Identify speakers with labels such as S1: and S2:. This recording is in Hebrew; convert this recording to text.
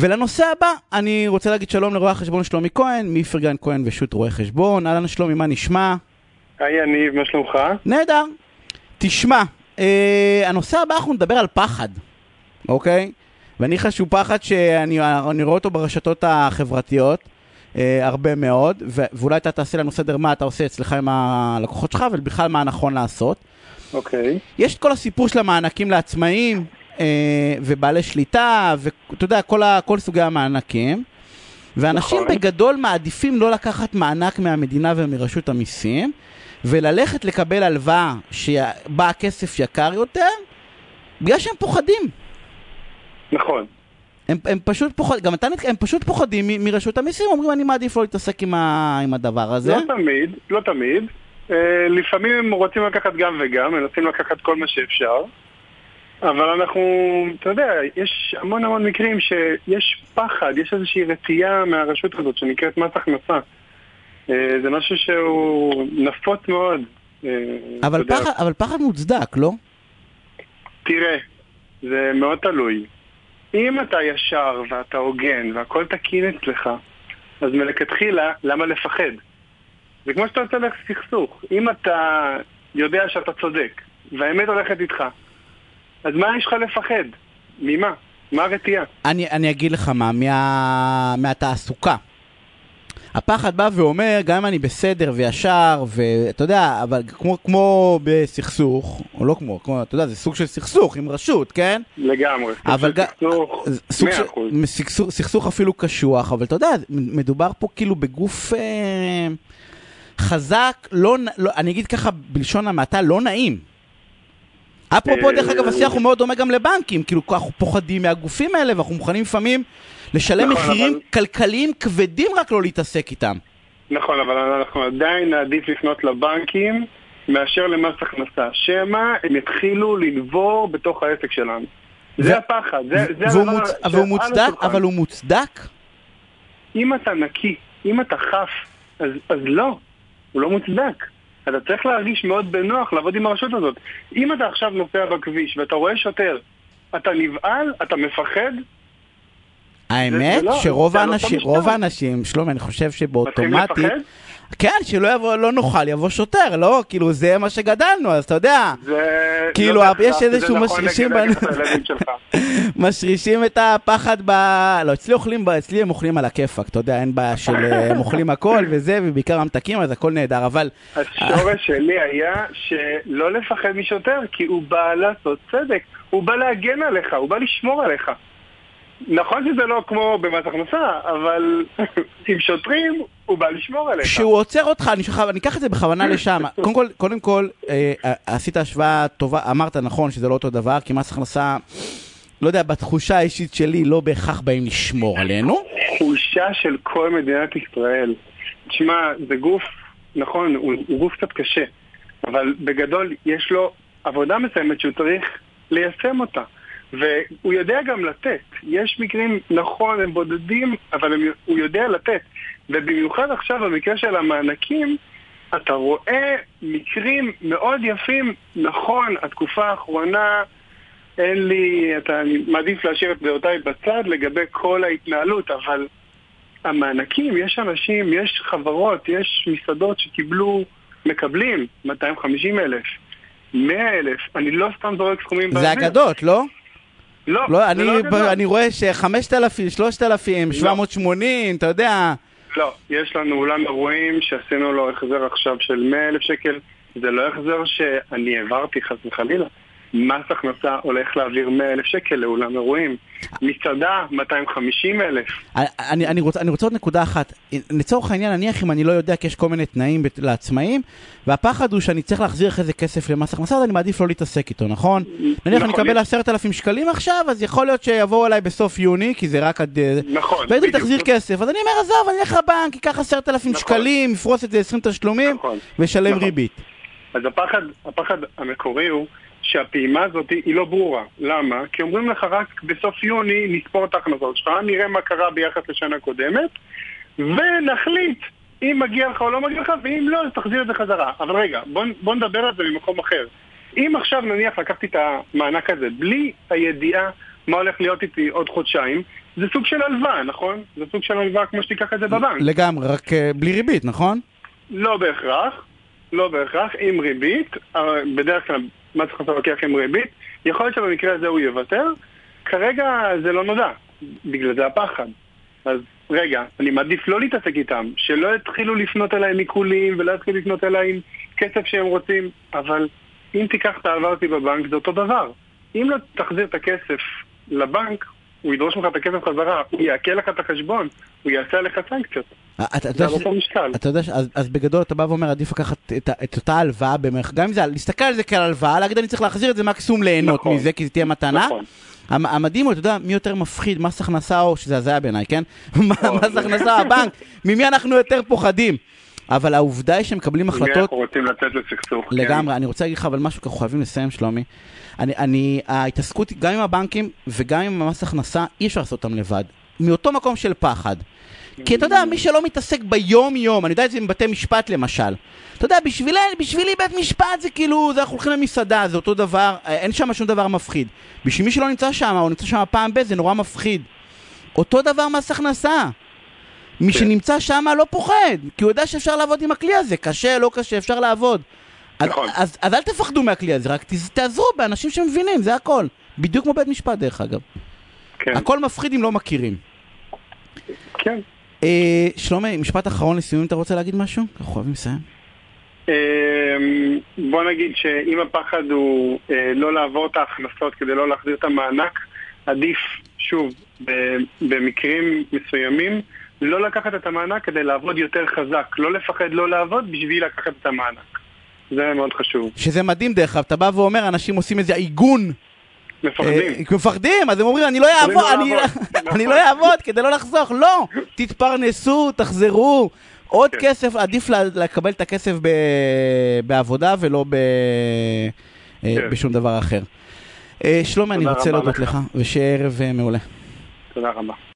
S1: ולנושא הבא, אני רוצה להגיד שלום לרואה החשבון שלומי כהן, מאיפרגן כהן ושות' רואה חשבון. אהלן שלומי, מה נשמע?
S2: היי יניב, מה שלומך?
S1: נהדר. תשמע, אה, הנושא הבא אנחנו נדבר על פחד, אוקיי? ואני חושב שהוא פחד שאני רואה אותו ברשתות החברתיות. אה, הרבה מאוד, ו- ואולי אתה תעשה לנו סדר מה אתה עושה אצלך עם הלקוחות שלך, ובכלל מה נכון לעשות.
S2: אוקיי.
S1: יש את כל הסיפור של המענקים לעצמאים, ובעלי שליטה, ואתה יודע, כל, ה- כל סוגי המענקים. ואנשים
S2: נכון.
S1: בגדול מעדיפים לא לקחת מענק מהמדינה ומרשות המיסים, וללכת לקבל הלוואה שבה הכסף יקר יותר, בגלל שהם פוחדים.
S2: נכון.
S1: הם, הם פשוט פוחדים, גם אתה, הם פשוט פוחדים מ- מרשות המיסים, אומרים אני מעדיף לא להתעסק עם, ה, עם הדבר הזה.
S2: לא תמיד, לא תמיד. אה, לפעמים הם רוצים לקחת גם וגם, מנסים לקחת כל מה שאפשר. אבל אנחנו, אתה יודע, יש המון המון מקרים שיש פחד, יש איזושהי רתיעה מהרשות הזאת שנקראת מס הכנסה. אה, זה משהו שהוא נפוץ מאוד. אה,
S1: אבל,
S2: יודע.
S1: פחד, אבל פחד מוצדק, לא?
S2: תראה, זה מאוד תלוי. אם אתה ישר ואתה הוגן והכל תקין אצלך, אז מלכתחילה, למה לפחד? זה כמו שאתה יוצא לסכסוך. אם אתה יודע שאתה צודק, והאמת הולכת איתך, אז מה יש לך לפחד? ממה? מה הרתיעה?
S1: אני, אני אגיד לך מה, מה, מהתעסוקה. הפחד בא ואומר, גם אם אני בסדר וישר, ואתה יודע, אבל כמו, כמו בסכסוך, או לא כמו, כמו, אתה יודע, זה סוג של סכסוך עם רשות, כן?
S2: לגמרי.
S1: אבל גם...
S2: סכסוך,
S1: סוג
S2: מאה
S1: של...
S2: אחוז.
S1: סכסוך, סכסוך אפילו קשוח, אבל אתה יודע, מדובר פה כאילו בגוף אה, חזק, לא, לא, אני אגיד ככה בלשון המעטה, לא נעים. אפרופו,
S2: אה,
S1: דרך אגב, השיח הוא מאוד דומה גם לבנקים, כאילו אנחנו פוחדים מהגופים האלה, ואנחנו מוכנים לפעמים לשלם
S2: נכון,
S1: מחירים כלכליים כבדים רק לא להתעסק איתם.
S2: נכון, אבל אנחנו עדיין נעדיף לפנות לבנקים מאשר למס הכנסה. שמא הם יתחילו לנבור בתוך העסק שלנו. זה הפחד, זה, הדבר
S1: והוא מוצדק. אבל הוא מוצדק?
S2: אם אתה נקי, אם אתה חף, אז, אז לא, הוא לא מוצדק. אתה צריך להרגיש מאוד בנוח לעבוד עם הרשות הזאת. אם אתה עכשיו נוסע בכביש ואתה רואה שוטר, אתה נבהל, אתה מפחד,
S1: האמת
S2: לא-
S1: שרוב
S2: לא
S1: האנשים, רוב. האנשים, שלומי, אני חושב שבאוטומטית? כן, שלא יבוא, לא נוכל, יבוא שוטר, לא? כאילו, זה מה שגדלנו, אז אתה יודע,
S2: זה...
S1: כאילו,
S2: לא
S1: יש איזשהו
S2: נכון
S1: משרישים בנו.
S2: את הילדים שלך.
S1: משרישים את הפחד ב... לא, אצלי אוכלים, אצלי הם אוכלים על הכיפאק, אתה יודע, אין בעיה של... אה, הם אוכלים הכל וזה, ובעיקר המתקים, אז הכל נהדר, אבל...
S2: השורש שלי היה שלא לפחד משוטר, כי הוא בא לעשות צדק, הוא בא להגן עליך, הוא בא לשמור עליך. נכון שזה לא כמו במס הכנסה, אבל עם שוטרים הוא בא לשמור עליך.
S1: כשהוא עוצר אותך, אני שוכב, אני אקח את זה בכוונה לשם. קודם כל, קודם כל, אה, עשית השוואה טובה, אמרת נכון שזה לא אותו דבר, כי מס הכנסה, לא יודע, בתחושה האישית שלי לא בהכרח באים לשמור עלינו.
S2: תחושה של כל מדינת ישראל. תשמע, זה גוף, נכון, הוא, הוא גוף קצת קשה, אבל בגדול יש לו עבודה מסוימת שהוא צריך ליישם אותה. והוא יודע גם לתת. יש מקרים, נכון, הם בודדים, אבל הם, הוא יודע לתת. ובמיוחד עכשיו, במקרה של המענקים, אתה רואה מקרים מאוד יפים. נכון, התקופה האחרונה, אין לי, אתה, אני מעדיף להשאיר את דעותיי בצד לגבי כל ההתנהלות, אבל המענקים, יש אנשים, יש חברות, יש מסעדות שקיבלו, מקבלים 250 אלף, 100 אלף, אני לא סתם זורק סכומים
S1: זה אגדות, לא?
S2: לא,
S1: לא,
S2: זה
S1: אני,
S2: לא אגדות.
S1: אני רואה ש-5,000, 3,000, 780, אתה יודע.
S2: לא, יש לנו אולם אירועים שעשינו לו החזר עכשיו של 100 אלף שקל, זה לא החזר שאני העברתי חס וחלילה. מס הכנסה הולך להעביר 100 אלף שקל לאולם אירועים. מסעדה, 250 אלף.
S1: אני, אני, רוצה, אני רוצה עוד נקודה אחת. לצורך העניין, נניח אם אני לא יודע כי יש כל מיני תנאים לעצמאים, והפחד הוא שאני צריך להחזיר אחרי זה כסף למס הכנסה, אז אני מעדיף לא להתעסק איתו, נכון? נניח אני
S2: נכון,
S1: אקבל
S2: יש-
S1: עשרת אלפים שקלים עכשיו, אז יכול להיות שיבואו אליי בסוף יוני, כי זה רק עד... אה,
S2: נכון, בדיוק.
S1: תחזיר כסף, אז אני אומר, עזוב, אני אלך לבנק, אקח עשרת אלפים
S2: נכון.
S1: שקלים, יפרוס את זה 20 תשלומים,
S2: נכון.
S1: וישלם
S2: נכון.
S1: ריבית.
S2: אז הפחד, הפחד המקורי הוא שהפעימה הזאת היא לא ברורה. למה? כי אומרים לך רק בסוף יוני נספור את ההכנסות שלך, נראה מה קרה ביחס לשנה קודמת, ונחליט אם מגיע לך או לא מגיע לך, ואם לא, אז תחזיר את זה חזרה. אבל רגע, בוא, בוא נדבר על זה ממקום אחר. אם עכשיו נניח לקחתי את המענק הזה בלי הידיעה מה הולך להיות איתי עוד חודשיים, זה סוג של הלוואה, נכון? זה סוג של הלוואה כמו שתיקח את זה בבנק.
S1: לגמרי, רק אה, בלי ריבית, נכון?
S2: לא בהכרח, לא בהכרח, עם ריבית, אה, בדרך כלל מס הכנסה לוקח עם ריבית, יכול להיות שבמקרה הזה הוא יוותר, כרגע זה לא נודע, בגלל זה הפחד. אז רגע, אני מעדיף לא להתעסק איתם, שלא יתחילו לפנות אליי עם עיקולים ולא יתחילו לפנות אליי עם כסף שהם רוצים, אבל אם תיקח את ההלוואה אותי בבנק זה אותו דבר. אם לא תחזיר את הכסף לבנק, הוא ידרוש ממך את הכסף חזרה, הוא יעקל לך את החשבון, הוא יעשה עליך סנקציות.
S1: אה, אתה יודע אז, בגדול אתה בא ואומר, עדיף לקחת את, אותה הלוואה במערכת, גם אם זה, להסתכל על זה כעל הלוואה, להגיד אני צריך להחזיר את זה מקסימום ליהנות
S2: נכון.
S1: מזה, כי זה תהיה מתנה.
S2: נכון.
S1: המ- המדהים הוא, אתה יודע, מי יותר מפחיד, מס הכנסה או, שזה הזיה בעיניי, כן? מס הכנסה, הבנק, ממי אנחנו יותר פוחדים? אבל העובדה היא שהם מקבלים החלטות
S2: אנחנו רוצים לצאת לסכסוך. כן.
S1: לגמרי, אני רוצה להגיד לך אבל משהו, אנחנו חייבים לסיים, שלומי. אני, אני, ההתעסקות גם עם הבנקים וגם עם המס הכנסה, אי אפשר לעשות אותם לבד. מאותו מקום של פחד. כי אתה יודע, מי שלא מתעסק ביום-יום, אני יודע את זה עם בתי משפט למשל. אתה יודע, בשבילי, בשבילי בית משפט זה כאילו, זה אנחנו הולכים למסעדה, זה אותו דבר, אה, אין שם שום דבר מפחיד. בשביל מי שלא נמצא שם, או נמצא שם פעם ב, זה נורא מפחיד. אותו דבר מס הכנסה. מי
S2: כן.
S1: שנמצא שם לא פוחד, כי הוא יודע שאפשר לעבוד עם הכלי הזה, קשה, לא קשה, אפשר לעבוד. אז,
S2: נכון.
S1: אז, אז אל תפחדו מהכלי הזה, רק תעזרו באנשים שמבינים, זה הכל. בדיוק כמו בית משפט דרך אגב.
S2: כן,
S1: הכל מפחיד אם לא מכירים.
S2: כן.
S1: אה, שלומי, משפט אחרון לסיום, אתה רוצה להגיד משהו? אנחנו חייבים לסיים.
S2: אמ, בוא נגיד שאם הפחד הוא אה, לא לעבור את ההכנסות כדי לא להחזיר את המענק, עדיף, שוב, ב- במקרים מסוימים, לא לקחת את המענק כדי לעבוד יותר חזק. לא לפחד לא לעבוד בשביל לקחת את המענק. זה מאוד חשוב.
S1: שזה מדהים דרך אגב, אתה בא ואומר, אנשים עושים איזה עיגון.
S2: מפחדים.
S1: אה, מפחדים, אז הם אומרים, אני לא
S2: יכולים
S1: אעבוד,
S2: לא
S1: אני-
S2: לעבוד."
S1: אני לא אעבוד כדי לא לחסוך. לא, תתפרנסו, תחזרו. עוד
S2: כן.
S1: כסף, עדיף לקבל את הכסף בעבודה ולא אה,
S2: כן.
S1: בשום דבר אחר. אה, שלומי, אני רוצה להודות
S2: לך.
S1: ושיהיה ערב מעולה.
S2: תודה רבה.